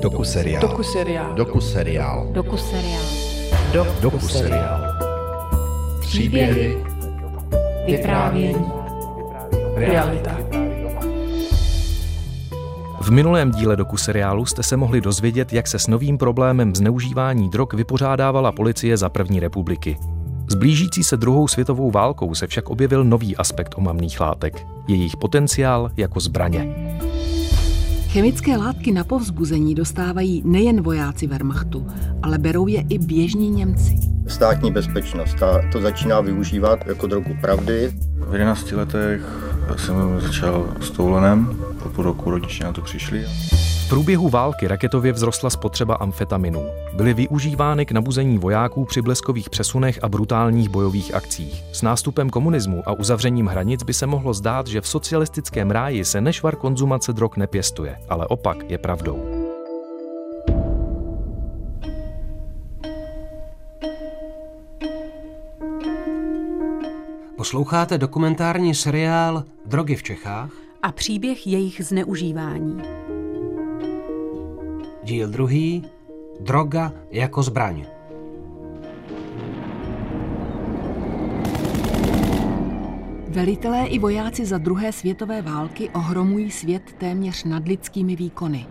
Doku seriál. Doku seriál. Doku seriál. Doku seriál. Doku seriál. Příběhy. Vyprávění. Realita. V minulém díle doku seriálu jste se mohli dozvědět, jak se s novým problémem zneužívání drog vypořádávala policie za první republiky. S blížící se druhou světovou válkou se však objevil nový aspekt omamných látek. Jejich potenciál jako zbraně. Chemické látky na povzbuzení dostávají nejen vojáci Wehrmachtu, ale berou je i běžní Němci. Státní bezpečnost ta to začíná využívat jako drogu pravdy. V 11 letech jsem začal s toulenem, po půl roku rodiče na to přišli. V průběhu války raketově vzrostla spotřeba amfetaminů. Byly využívány k nabuzení vojáků při bleskových přesunech a brutálních bojových akcích. S nástupem komunismu a uzavřením hranic by se mohlo zdát, že v socialistickém ráji se nešvar konzumace drog nepěstuje, ale opak je pravdou. Posloucháte dokumentární seriál Drogy v Čechách? A příběh jejich zneužívání. Díl druhý. Droga jako zbraň. Velitelé i vojáci za druhé světové války ohromují svět téměř nadlidskými výkony.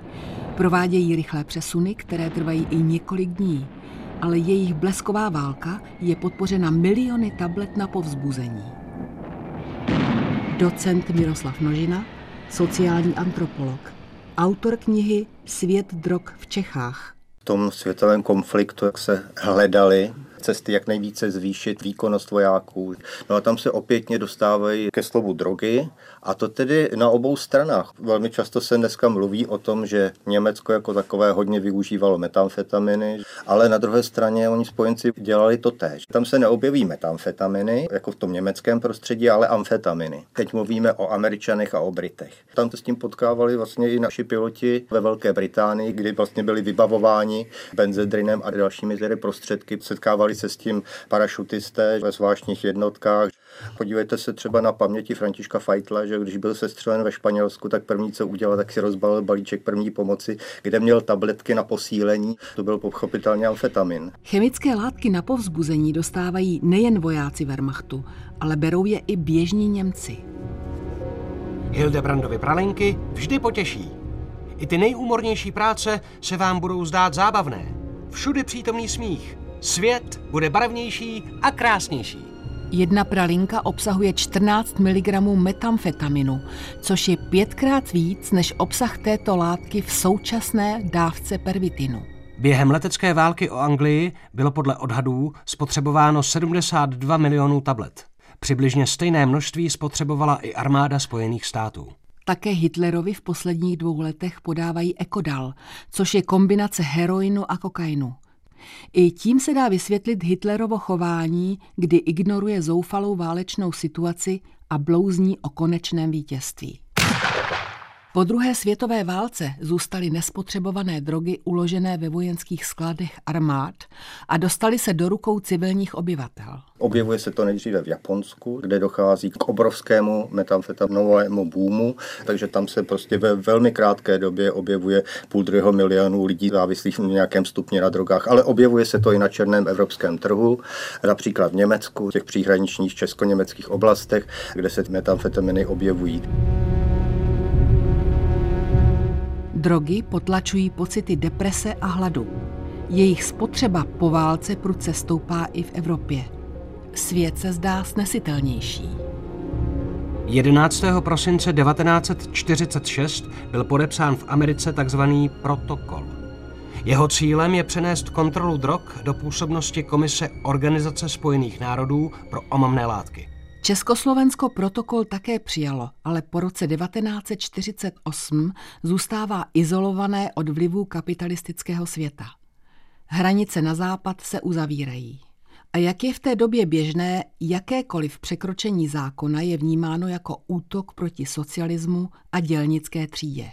Provádějí rychlé přesuny, které trvají i několik dní, ale jejich blesková válka je podpořena miliony tablet na povzbuzení. Docent Miroslav Nožina, sociální antropolog, autor knihy Svět drog v Čechách. V tom světovém konfliktu, jak se hledali cesty, jak nejvíce zvýšit výkonnost vojáků. No a tam se opětně dostávají ke slovu drogy a to tedy na obou stranách. Velmi často se dneska mluví o tom, že Německo jako takové hodně využívalo metamfetaminy, ale na druhé straně oni spojenci dělali to též. Tam se neobjeví metamfetaminy, jako v tom německém prostředí, ale amfetaminy. Teď mluvíme o Američanech a o Britech. Tam se s tím potkávali vlastně i naši piloti ve Velké Británii, kdy vlastně byli vybavováni benzedrinem a dalšími tedy prostředky. Setkávali se s tím parašutisté ve zvláštních jednotkách. Podívejte se třeba na paměti Františka Feitla, že když byl sestřelen ve Španělsku, tak první, co udělal, tak si rozbalil balíček první pomoci, kde měl tabletky na posílení. To byl pochopitelně amfetamin. Chemické látky na povzbuzení dostávají nejen vojáci Wehrmachtu, ale berou je i běžní Němci. Hildebrandovy pralinky vždy potěší. I ty nejúmornější práce se vám budou zdát zábavné. Všude přítomný smích. Svět bude barevnější a krásnější. Jedna pralinka obsahuje 14 mg metamfetaminu, což je pětkrát víc než obsah této látky v současné dávce pervitinu. Během letecké války o Anglii bylo podle odhadů spotřebováno 72 milionů tablet. Přibližně stejné množství spotřebovala i armáda Spojených států. Také Hitlerovi v posledních dvou letech podávají Ekodal, což je kombinace heroinu a kokainu. I tím se dá vysvětlit Hitlerovo chování, kdy ignoruje zoufalou válečnou situaci a blouzní o konečném vítězství. Po druhé světové válce zůstaly nespotřebované drogy uložené ve vojenských skladech armád a dostaly se do rukou civilních obyvatel. Objevuje se to nejdříve v Japonsku, kde dochází k obrovskému metamfetaminovému boomu, takže tam se prostě ve velmi krátké době objevuje půl druhého milionu lidí závislých v nějakém stupni na drogách, ale objevuje se to i na černém evropském trhu, například v Německu, v těch příhraničních česko-německých oblastech, kde se metamfetaminy objevují. Drogy potlačují pocity deprese a hladu. Jejich spotřeba po válce prudce stoupá i v Evropě. Svět se zdá snesitelnější. 11. prosince 1946 byl podepsán v Americe tzv. protokol. Jeho cílem je přenést kontrolu drog do působnosti Komise Organizace spojených národů pro omamné látky. Československo protokol také přijalo, ale po roce 1948 zůstává izolované od vlivů kapitalistického světa. Hranice na západ se uzavírají. A jak je v té době běžné, jakékoliv překročení zákona je vnímáno jako útok proti socialismu a dělnické třídě.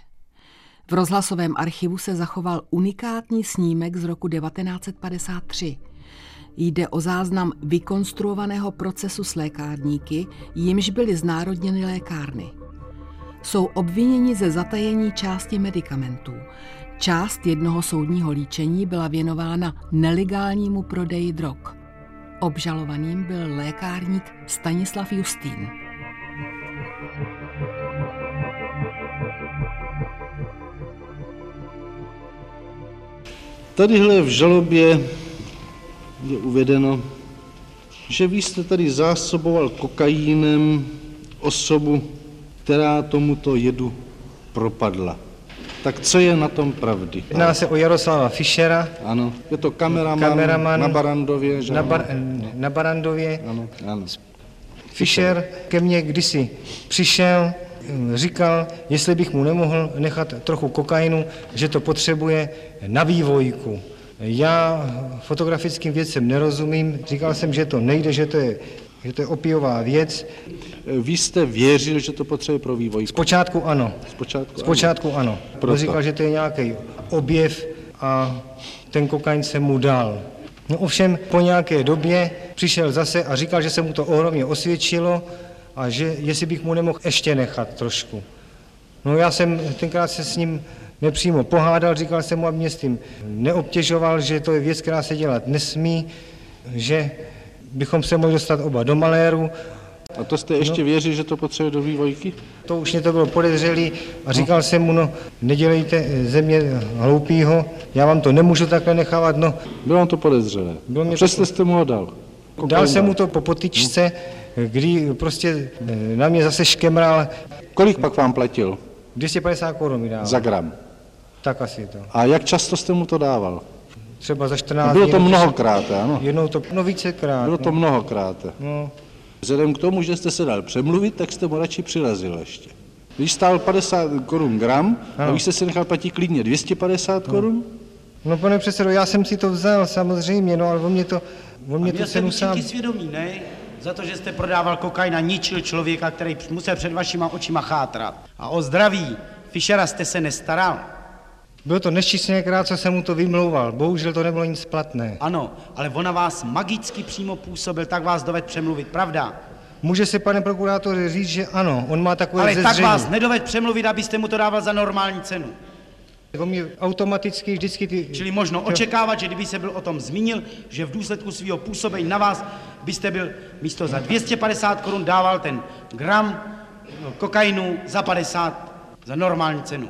V rozhlasovém archivu se zachoval unikátní snímek z roku 1953. Jde o záznam vykonstruovaného procesu s lékárníky, jimž byly znárodněny lékárny. Jsou obviněni ze zatajení části medicamentů. Část jednoho soudního líčení byla věnována nelegálnímu prodeji drog. Obžalovaným byl lékárník Stanislav Justín. Tadyhle v žalobě je uvedeno, že vy jste tady zásoboval kokainem osobu, která tomuto jedu propadla. Tak co je na tom pravdy? Jedná se o Jaroslava Fischera. Ano, je to kameraman, kameraman na Barandově. Že na, ano? bar, na Barandově. Ano, ano. Fischer ke mně kdysi přišel, říkal, jestli bych mu nemohl nechat trochu kokainu, že to potřebuje na vývojku. Já fotografickým věcem nerozumím, říkal jsem, že to nejde, že to je, že to je opiová věc. Vy jste věřil, že to potřebuje pro vývoj? Zpočátku ano. Zpočátku, Zpočátku ano. ano. Proto. Říkal, že to je nějaký objev a ten kokain se mu dal. No ovšem po nějaké době přišel zase a říkal, že se mu to ohromně osvědčilo a že jestli bych mu nemohl ještě nechat trošku. No já jsem tenkrát se s ním nepřímo pohádal, říkal jsem mu, aby mě s tím neobtěžoval, že to je věc, která se dělat nesmí, že bychom se mohli dostat oba do maléru. A to jste ještě no. věřil, že to potřebuje do vývojky? To už mě to bylo podezřelý a říkal no. jsem mu, no nedělejte ze mě hloupýho, já vám to nemůžu takhle nechávat, no. Bylo vám to podezřelé. Bylo mě Přesto jste mu ho dal. Kokain dal jsem mu to po potyčce, kdy prostě na mě zase škemral. Kolik pak vám platil? 250 korun mi dával. Za gram. Tak asi to. A jak často jste mu to dával? Třeba za 14 Bylo to mnohokrát, ano? Jednou to, no vícekrát. Bylo to no. mnohokrát. No. Vzhledem k tomu, že jste se dal přemluvit, tak jste mu radši přirazil ještě. Když stál 50 korun gram, ano. a vy jste si nechal platit klidně 250 no. korun? No pane předsedo, já jsem si to vzal samozřejmě, no ale on mě to, on mě to cenu sám... svědomí, ne? Za to, že jste prodával kokain a ničil člověka, který musel před vašima očima chátrat. A o zdraví Fischera jste se nestaral. Bylo to nešťastněkrát, co jsem mu to vymlouval. Bohužel to nebylo nic platné. Ano, ale ona vás magicky přímo působil, tak vás doved přemluvit, pravda? Může se, pane prokurátor, říct, že ano, on má takové Ale zezření. tak vás nedoved přemluvit, abyste mu to dával za normální cenu. On mě automaticky vždycky ty... Čili možno očekávat, že kdyby se byl o tom zmínil, že v důsledku svého působení na vás byste byl místo za 250 korun dával ten gram kokainu za 50 za normální cenu.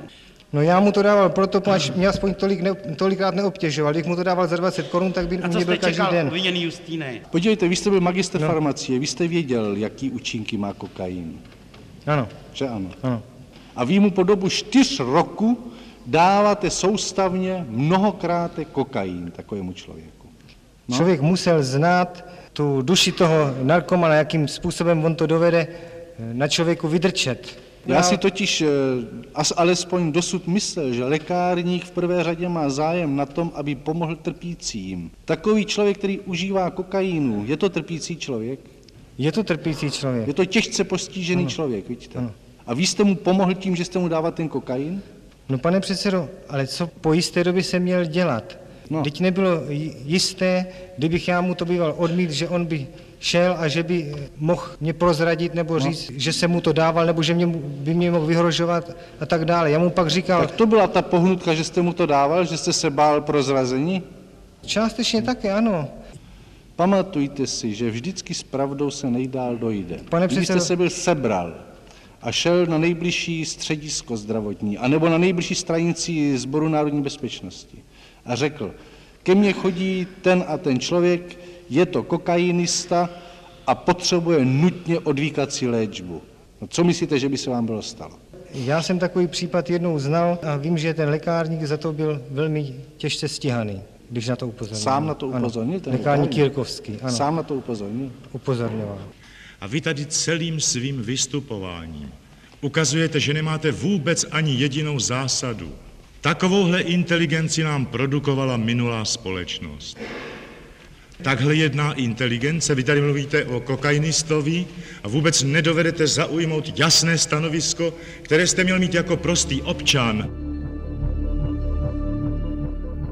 No já mu to dával proto, až mě aspoň tolik ne, tolikrát neobtěžoval. Když mu to dával za 20 korun, tak by u mě byl každý den. viněný Justíne? Podívejte, vy jste byl magister no. farmacie, vy jste věděl, jaký účinky má kokain. Ano. Že ano? Ano. A vy mu po dobu čtyř roku dáváte soustavně mnohokrát kokain takovému člověku. No. Člověk musel znát tu duši toho narkomana, jakým způsobem on to dovede na člověku vydrčet. Já si totiž as alespoň dosud myslel, že lékárník v prvé řadě má zájem na tom, aby pomohl trpícím. Takový člověk, který užívá kokainu, je to trpící člověk? Je to trpící člověk. Je to těžce postižený ano. člověk, vidíte? Ano. A vy jste mu pomohl tím, že jste mu dával ten kokain? No pane předsedo, ale co po jisté době se měl dělat? No. Teď nebylo jisté, kdybych já mu to býval odmít, že on by šel a že by mohl mě prozradit nebo říct, no. že jsem mu to dával, nebo že mě, by mě mohl vyhrožovat a tak dále. Já mu pak říkal... Tak to byla ta pohnutka, že jste mu to dával, že jste se bál prozrazení? Částečně také, ano. Pamatujte si, že vždycky s pravdou se nejdál dojde. Pane Kdybyste se byl sebral a šel na nejbližší středisko zdravotní, anebo na nejbližší stranici Sboru národní bezpečnosti a řekl, ke mně chodí ten a ten člověk, je to kokainista a potřebuje nutně odvíkací léčbu. No, co myslíte, že by se vám bylo stalo? Já jsem takový případ jednou znal a vím, že ten lékárník za to byl velmi těžce stíhaný, když na to upozornil. Sám na to upozornil? Ano. Lékárník Jirkovský, ano. Sám na to upozornil? Upozorňoval. A vy tady celým svým vystupováním ukazujete, že nemáte vůbec ani jedinou zásadu. Takovouhle inteligenci nám produkovala minulá společnost. Takhle jedná inteligence, vy tady mluvíte o kokainistovi a vůbec nedovedete zaujmout jasné stanovisko, které jste měl mít jako prostý občan.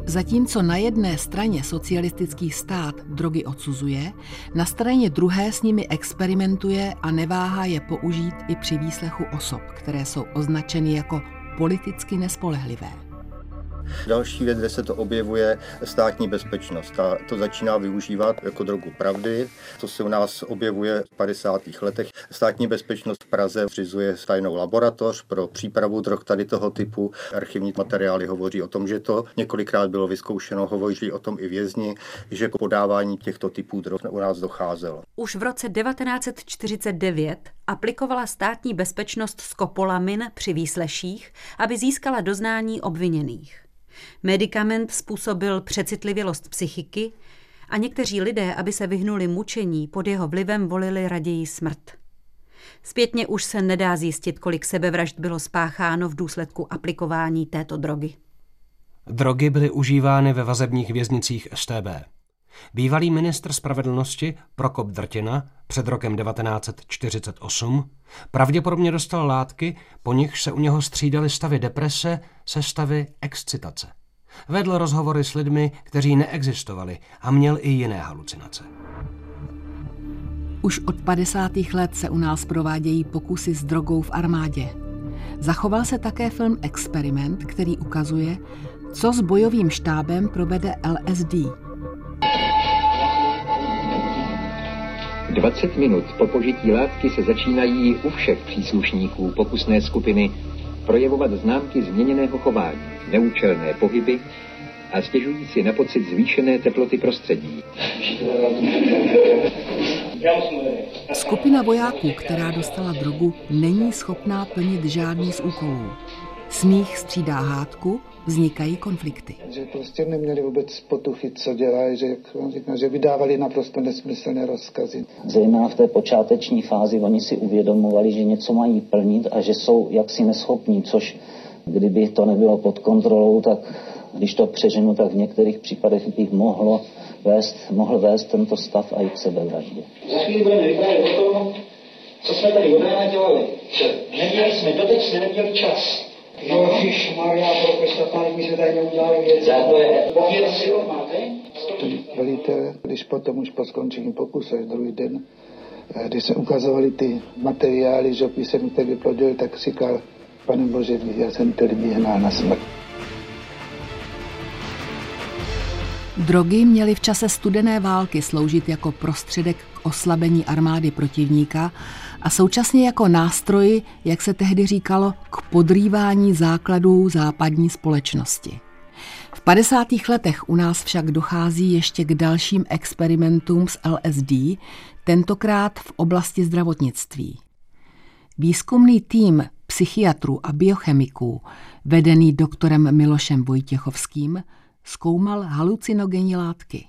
Zatímco na jedné straně socialistický stát drogy odsuzuje, na straně druhé s nimi experimentuje a neváhá je použít i při výslechu osob, které jsou označeny jako politicky nespolehlivé. Další věc, kde se to objevuje, státní bezpečnost. Ta to začíná využívat jako drogu pravdy. To se u nás objevuje v 50. letech. Státní bezpečnost v Praze zřizuje tajnou laboratoř pro přípravu drog tady toho typu. Archivní materiály hovoří o tom, že to několikrát bylo vyzkoušeno, hovoří o tom i vězni, že k podávání těchto typů drog u nás docházelo. Už v roce 1949 aplikovala státní bezpečnost skopolamin při výsleších, aby získala doznání obviněných. Medikament způsobil přecitlivělost psychiky a někteří lidé, aby se vyhnuli mučení, pod jeho vlivem volili raději smrt. Zpětně už se nedá zjistit, kolik sebevražd bylo spácháno v důsledku aplikování této drogy. Drogy byly užívány ve vazebních věznicích STB. Bývalý ministr spravedlnosti Prokop Drtina před rokem 1948 pravděpodobně dostal látky, po nichž se u něho střídaly stavy deprese se stavy excitace. Vedl rozhovory s lidmi, kteří neexistovali a měl i jiné halucinace. Už od 50. let se u nás provádějí pokusy s drogou v armádě. Zachoval se také film Experiment, který ukazuje, co s bojovým štábem provede LSD. 20 minut po požití látky se začínají u všech příslušníků pokusné skupiny projevovat známky změněného chování, neúčelné pohyby a stěžují si na pocit zvýšené teploty prostředí. Skupina vojáků, která dostala drogu, není schopná plnit žádný z úkolů. Smích střídá hádku, vznikají konflikty. Že prostě neměli vůbec potuchy, co dělají, že, on říká, že vydávali naprosto nesmyslné rozkazy. Zejména v té počáteční fázi oni si uvědomovali, že něco mají plnit a že jsou jaksi neschopní, což kdyby to nebylo pod kontrolou, tak když to přeženu, tak v některých případech bych mohlo vést, mohl vést tento stav a i k sebevraždě. Za chvíli budeme vyprávět o tom, co jsme tady od rána dělali. Neměli jsme, doteď jsme neměli čas. Ježíš Maria, pro Krista, pane, my se tady neudělali věci. Za to je. Pověd si máte? Velitel, když potom už po skončení pokusu, až druhý den, eh, když se ukazovali ty materiály, že jsem to vyplodil, tak říkal, pane Bože, já jsem tedy vyhnal na smrt. Drogy měly v čase studené války sloužit jako prostředek k oslabení armády protivníka a současně jako nástroj, jak se tehdy říkalo, k podrývání základů západní společnosti. V 50. letech u nás však dochází ještě k dalším experimentům s LSD, tentokrát v oblasti zdravotnictví. Výzkumný tým psychiatrů a biochemiků, vedený doktorem Milošem Vojtěchovským, zkoumal halucinogenní látky.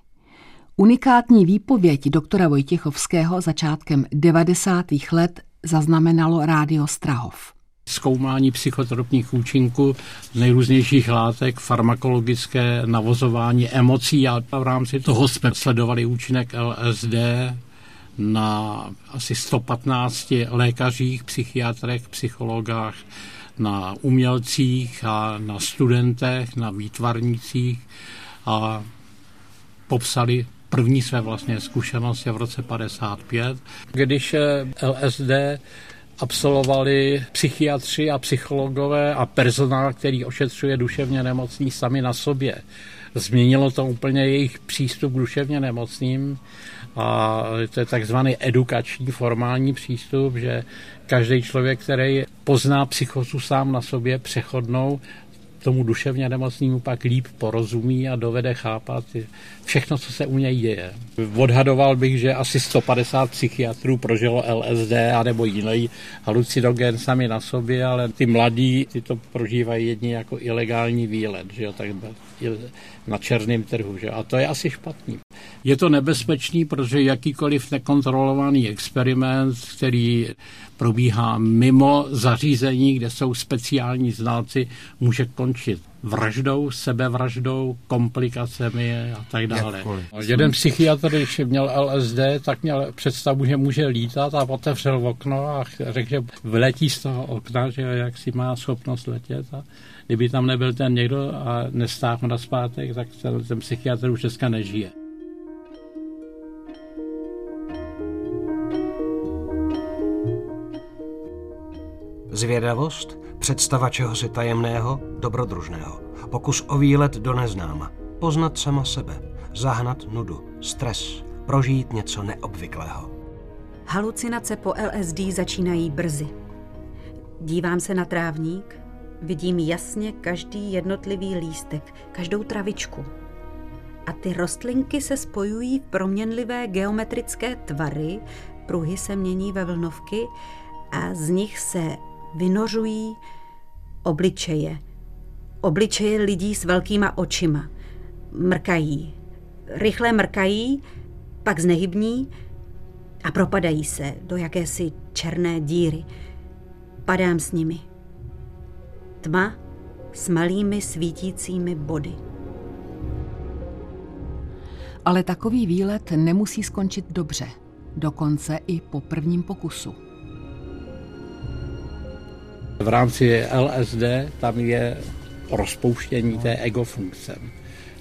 Unikátní výpověď doktora Vojtěchovského začátkem 90. let zaznamenalo rádio Strahov. Zkoumání psychotropních účinků nejrůznějších látek, farmakologické navozování emocí a v rámci toho jsme sledovali účinek LSD na asi 115 lékařích, psychiatrech, psychologách, na umělcích a na studentech, na výtvarnících a popsali první své vlastně zkušenosti v roce 55, když eh, LSD absolvovali psychiatři a psychologové a personál, který ošetřuje duševně nemocný sami na sobě. Změnilo to úplně jejich přístup k duševně nemocným a to je takzvaný edukační formální přístup, že každý člověk, který pozná psychozu sám na sobě přechodnou, tomu duševně nemocnému pak líp porozumí a dovede chápat všechno, co se u něj děje. Odhadoval bych, že asi 150 psychiatrů prožilo LSD a nebo jiný halucinogen sami na sobě, ale ty mladí ty to prožívají jedni jako ilegální výlet, že jo, tak na černém trhu. Že? A to je asi špatný. Je to nebezpečný, protože jakýkoliv nekontrolovaný experiment, který probíhá mimo zařízení, kde jsou speciální znalci, může končit vraždou, sebevraždou, komplikacemi a tak dále. Jakkoliv. Jeden psychiatr, když měl LSD, tak měl představu, že může lítat a otevřel okno a řekl, že vletí z toho okna, že jak si má schopnost letět a kdyby tam nebyl ten někdo a nestáhl na zpátek, tak ten, ten psychiatr už dneska nežije. Zvědavost, představa čehosi tajemného, dobrodružného. Pokus o výlet do neznáma. Poznat sama sebe. Zahnat nudu. Stres. Prožít něco neobvyklého. Halucinace po LSD začínají brzy. Dívám se na trávník, vidím jasně každý jednotlivý lístek, každou travičku. A ty rostlinky se spojují v proměnlivé geometrické tvary, pruhy se mění ve vlnovky a z nich se vynořují obličeje. Obličeje lidí s velkýma očima. Mrkají. Rychle mrkají, pak znehybní a propadají se do jakési černé díry. Padám s nimi. Tma s malými svítícími body. Ale takový výlet nemusí skončit dobře, dokonce i po prvním pokusu. V rámci LSD tam je rozpouštění té ego funkce.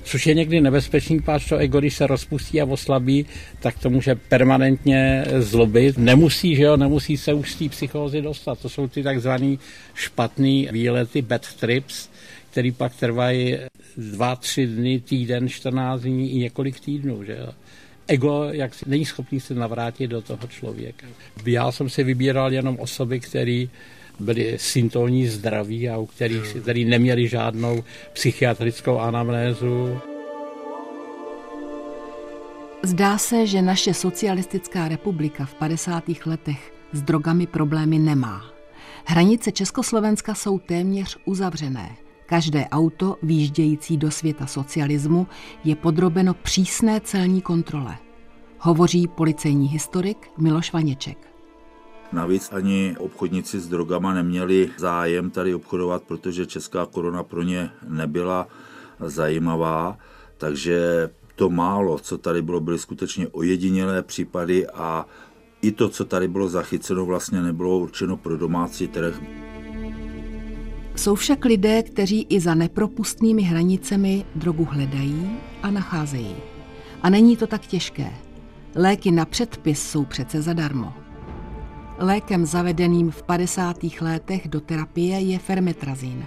Což je někdy nebezpečný, páč to ego, když se rozpustí a oslabí, tak to může permanentně zlobit. Nemusí, že jo, nemusí se už z té psychózy dostat. To jsou ty takzvané špatné výlety, bad trips, který pak trvají dva, tři dny, týden, 14 dní i několik týdnů. Že jo. Ego jak si, není schopný se navrátit do toho člověka. Já jsem si vybíral jenom osoby, které byli syntonní zdraví a u kterých, který neměli žádnou psychiatrickou anamnézu. Zdá se, že naše socialistická republika v 50. letech s drogami problémy nemá. Hranice Československa jsou téměř uzavřené. Každé auto výjíždějící do světa socialismu je podrobeno přísné celní kontrole. Hovoří policejní historik Miloš Vaněček. Navíc ani obchodníci s drogama neměli zájem tady obchodovat, protože česká korona pro ně nebyla zajímavá, takže to málo, co tady bylo, byly skutečně ojedinělé případy a i to, co tady bylo zachyceno, vlastně nebylo určeno pro domácí trh. Jsou však lidé, kteří i za nepropustnými hranicemi drogu hledají a nacházejí. A není to tak těžké. Léky na předpis jsou přece zadarmo. Lékem zavedeným v 50. letech do terapie je fermetrazín.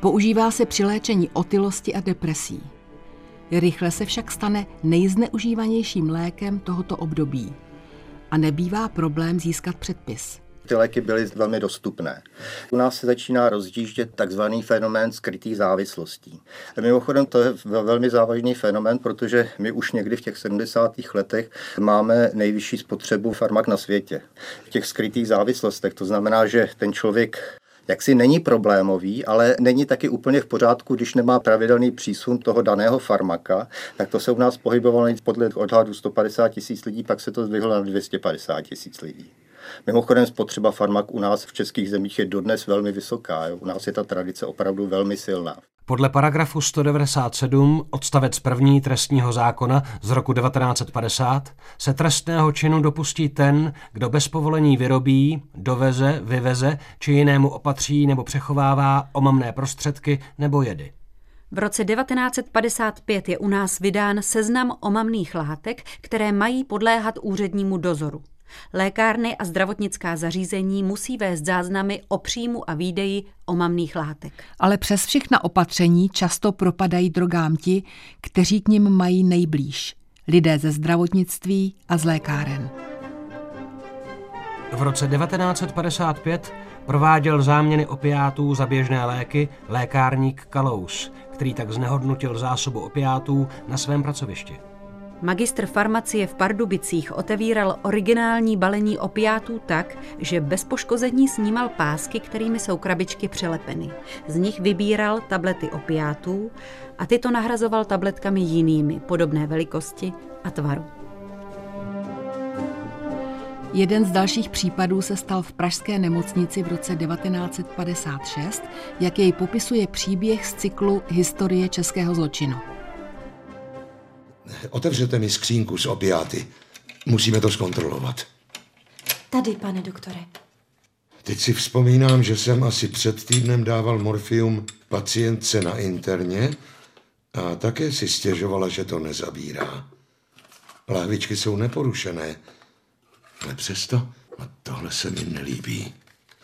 Používá se při léčení otylosti a depresí. Rychle se však stane nejzneužívanějším lékem tohoto období. A nebývá problém získat předpis ty léky byly velmi dostupné. U nás se začíná rozjíždět takzvaný fenomén skrytých závislostí. Mimochodem to je velmi závažný fenomén, protože my už někdy v těch 70. letech máme nejvyšší spotřebu farmak na světě. V těch skrytých závislostech, to znamená, že ten člověk jaksi není problémový, ale není taky úplně v pořádku, když nemá pravidelný přísun toho daného farmaka, tak to se u nás pohybovalo podle odhadu 150 tisíc lidí, pak se to zdvihlo na 250 tisíc lidí. Mimochodem spotřeba farmak u nás v českých zemích je dodnes velmi vysoká. U nás je ta tradice opravdu velmi silná. Podle paragrafu 197 odstavec první trestního zákona z roku 1950 se trestného činu dopustí ten, kdo bez povolení vyrobí, doveze, vyveze či jinému opatří nebo přechovává omamné prostředky nebo jedy. V roce 1955 je u nás vydán seznam omamných látek, které mají podléhat úřednímu dozoru. Lékárny a zdravotnická zařízení musí vést záznamy o příjmu a výdeji omamných látek. Ale přes všechna opatření často propadají drogám ti, kteří k nim mají nejblíž. Lidé ze zdravotnictví a z lékáren. V roce 1955 prováděl záměny opiátů za běžné léky lékárník Kalous, který tak znehodnotil zásobu opiátů na svém pracovišti. Magistr farmacie v Pardubicích otevíral originální balení opiátů tak, že bez poškození snímal pásky, kterými jsou krabičky přelepeny. Z nich vybíral tablety opiátů a tyto nahrazoval tabletkami jinými, podobné velikosti a tvaru. Jeden z dalších případů se stal v pražské nemocnici v roce 1956, jak jej popisuje příběh z cyklu Historie českého zločinu. Otevřete mi skřínku s opiáty. Musíme to zkontrolovat. Tady, pane doktore. Teď si vzpomínám, že jsem asi před týdnem dával morfium pacientce na interně a také si stěžovala, že to nezabírá. Láhvičky jsou neporušené, ale přesto a tohle se mi nelíbí.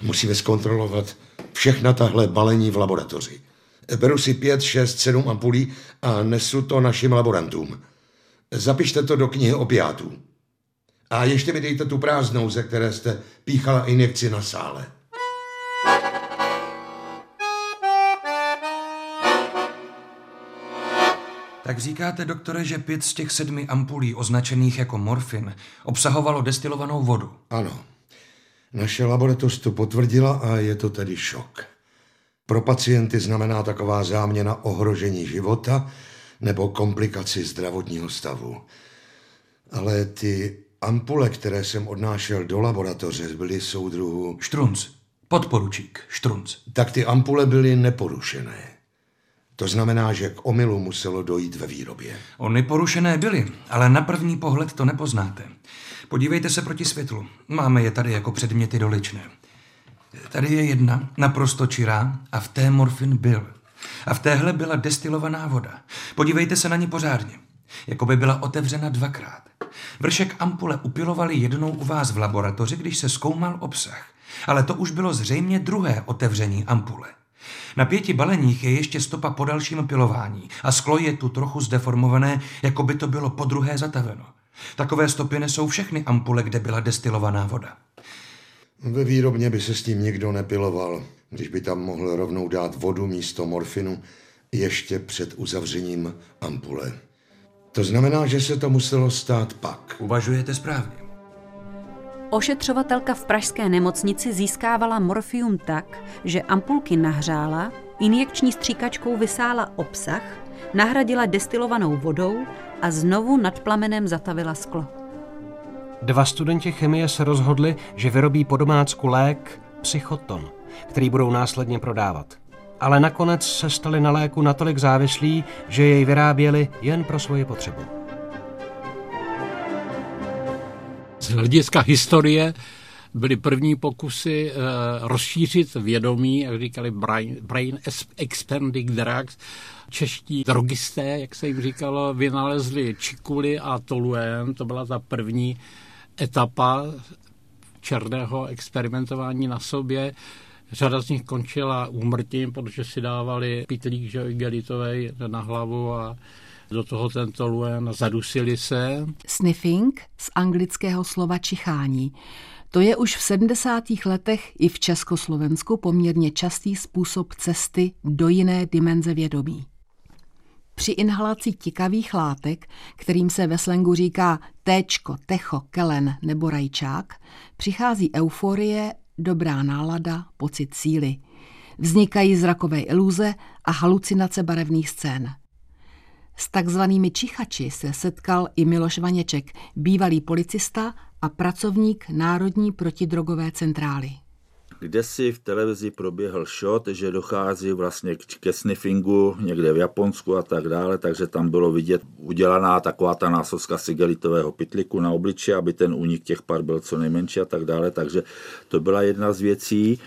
Musíme zkontrolovat všechna tahle balení v laboratoři. Beru si pět, šest, sedm ampulí a nesu to našim laborantům. Zapište to do knihy opiátů. A ještě mi dejte tu prázdnou, ze které jste píchala injekci na sále. Tak říkáte, doktore, že pět z těch sedmi ampulí označených jako morfin obsahovalo destilovanou vodu? Ano. Naše laboratoř to potvrdila a je to tedy šok. Pro pacienty znamená taková záměna ohrožení života nebo komplikaci zdravotního stavu. Ale ty ampule, které jsem odnášel do laboratoře, byly soudruhu... Štrunc. Podporučík. Štrunc. Tak ty ampule byly neporušené. To znamená, že k omylu muselo dojít ve výrobě. Ony porušené byly, ale na první pohled to nepoznáte. Podívejte se proti světlu. Máme je tady jako předměty doličné. Tady je jedna, naprosto čirá, a v té morfin byl. A v téhle byla destilovaná voda. Podívejte se na ní pořádně. Jako by byla otevřena dvakrát. Vršek ampule upilovali jednou u vás v laboratoři, když se zkoumal obsah. Ale to už bylo zřejmě druhé otevření ampule. Na pěti baleních je ještě stopa po dalším pilování a sklo je tu trochu zdeformované, jako by to bylo po druhé zataveno. Takové stopy nesou všechny ampule, kde byla destilovaná voda. Ve výrobně by se s tím nikdo nepiloval, když by tam mohl rovnou dát vodu místo morfinu ještě před uzavřením ampule. To znamená, že se to muselo stát pak. Uvažujete správně. Ošetřovatelka v pražské nemocnici získávala morfium tak, že ampulky nahřála, injekční stříkačkou vysála obsah, nahradila destilovanou vodou a znovu nad plamenem zatavila sklo. Dva studenti chemie se rozhodli, že vyrobí po domácku lék psychoton, který budou následně prodávat. Ale nakonec se stali na léku natolik závislí, že jej vyráběli jen pro svoji potřebu. Z hlediska historie byly první pokusy uh, rozšířit vědomí, jak říkali brain, brain expanding drugs. Čeští drogisté, jak se jim říkalo, vynalezli čikuly a toluen, to byla ta první etapa černého experimentování na sobě. Řada z nich končila úmrtím, protože si dávali pitlík že, na hlavu a do toho ten toluen zadusili se. Sniffing z anglického slova čichání. To je už v 70. letech i v Československu poměrně častý způsob cesty do jiné dimenze vědomí. Při inhalaci tikavých látek, kterým se ve slengu říká téčko, techo, kelen nebo rajčák, přichází euforie, dobrá nálada, pocit síly. Vznikají zrakové iluze a halucinace barevných scén. S takzvanými čichači se setkal i Miloš Vaněček, bývalý policista a pracovník Národní protidrogové centrály. Kde si v televizi proběhl shot, že dochází vlastně ke sniffingu někde v Japonsku a tak dále, takže tam bylo vidět udělaná taková ta násoska sigelitového pytliku na obliči, aby ten únik těch par byl co nejmenší a tak dále, takže to byla jedna z věcí.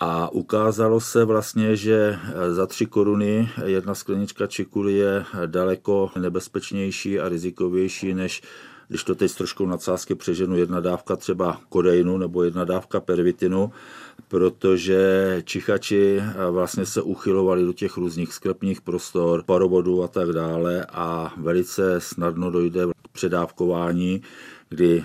A ukázalo se vlastně, že za tři koruny jedna sklenička čikuly je daleko nebezpečnější a rizikovější než když to teď s troškou nadsázky přeženu, jedna dávka třeba kodeinu nebo jedna dávka pervitinu, protože čichači vlastně se uchylovali do těch různých sklepních prostor, parovodů a tak dále a velice snadno dojde k předávkování kdy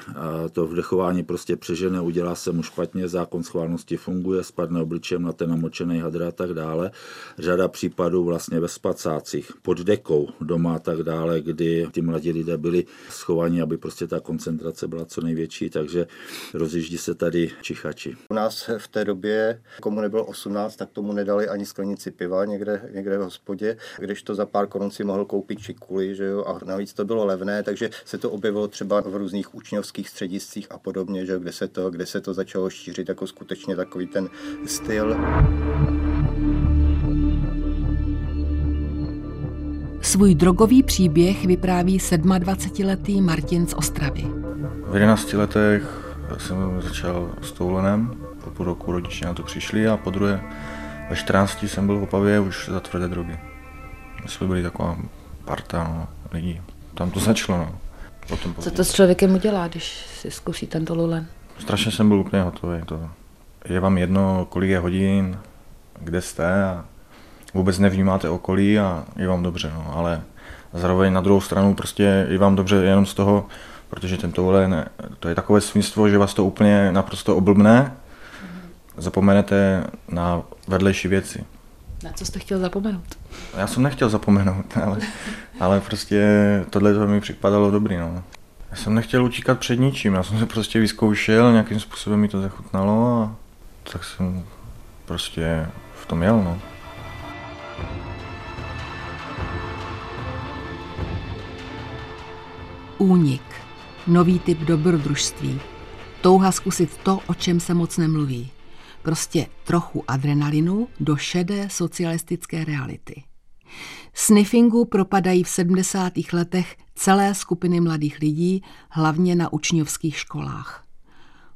to vdechování prostě přežene, udělá se mu špatně, zákon schválnosti funguje, spadne obličem na ten namočený hadr a tak dále. Řada případů vlastně ve spacácích, pod dekou doma a tak dále, kdy ti mladí lidé byli schovaní, aby prostě ta koncentrace byla co největší, takže rozjíždí se tady čichači. U nás v té době, komu nebylo 18, tak tomu nedali ani sklenici piva někde, někde v hospodě, když to za pár korun si mohl koupit čikuly, že jo, a navíc to bylo levné, takže se to objevilo třeba v různých učňovských střediscích a podobně, že kde se to, kde se to začalo šířit jako skutečně takový ten styl. Svůj drogový příběh vypráví 27-letý Martin z Ostravy. V 11 letech jsem začal s toulenem, po půl roku rodiče na to přišli a po druhé ve 14 jsem byl v Opavě už za tvrdé drogy. My jsme byli taková parta no, lidí. Tam to začalo. No. Potom Co to s člověkem udělá, když si zkusí tento lulen? Strašně jsem byl úplně hotový. To. Je vám jedno, kolik je hodin, kde jste a vůbec nevnímáte okolí a je vám dobře, no, ale zároveň na druhou stranu prostě je vám dobře jenom z toho, protože ten tohle, ne, to je takové svinstvo, že vás to úplně naprosto oblbne, zapomenete na vedlejší věci. Na co jste chtěl zapomenout? Já jsem nechtěl zapomenout, ale, ale prostě tohle to mi připadalo dobrý. No. Já jsem nechtěl utíkat před ničím, já jsem se prostě vyzkoušel, nějakým způsobem mi to zachutnalo a tak jsem prostě v tom jel. No. Únik. Nový typ dobrodružství. Touha zkusit to, o čem se moc nemluví. Prostě trochu adrenalinu do šedé socialistické reality. Sniffingu propadají v 70. letech celé skupiny mladých lidí, hlavně na učňovských školách.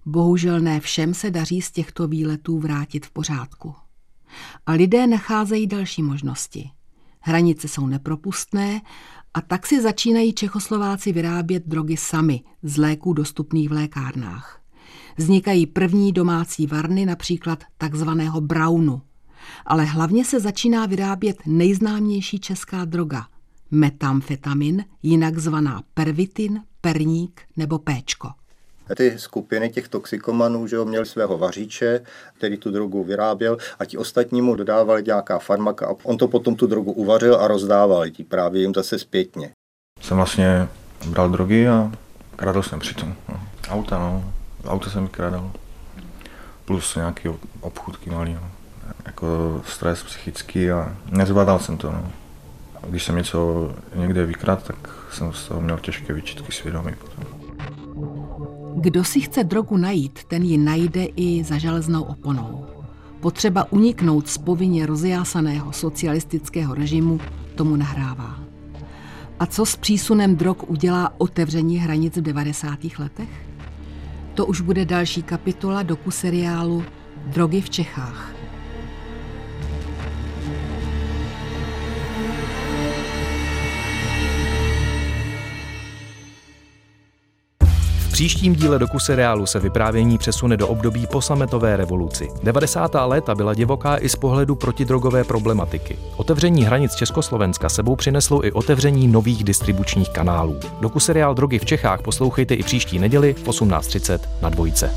Bohužel ne všem se daří z těchto výletů vrátit v pořádku. A lidé nacházejí další možnosti. Hranice jsou nepropustné a tak si začínají Čechoslováci vyrábět drogy sami z léků dostupných v lékárnách. Vznikají první domácí varny, například takzvaného brownu. Ale hlavně se začíná vyrábět nejznámější česká droga – metamfetamin, jinak zvaná pervitin, perník nebo péčko. Ty skupiny těch toxikomanů, že ho měli svého vaříče, který tu drogu vyráběl a ti ostatní mu dodávali nějaká farmaka a on to potom tu drogu uvařil a rozdával ti právě jim zase zpětně. Jsem vlastně bral drogy a kradl jsem přitom. No. Auta, no. Auto jsem vykradal. Plus nějaký obchůdky malý. No. Jako stres psychický a nezvládal jsem to. No. Když jsem něco někde vykrad, tak jsem z toho měl těžké výčitky svědomí potom. Kdo si chce drogu najít, ten ji najde i za železnou oponou. Potřeba uniknout z povinně rozjásaného socialistického režimu tomu nahrává. A co s přísunem drog udělá otevření hranic v 90. letech? To už bude další kapitola doku seriálu Drogy v Čechách. Příštím díle doku seriálu se vyprávění přesune do období po sametové revoluci. 90. léta byla divoká i z pohledu protidrogové problematiky. Otevření hranic Československa sebou přineslo i otevření nových distribučních kanálů. Doku seriál Drogy v Čechách poslouchejte i příští neděli v 18.30 na dvojce.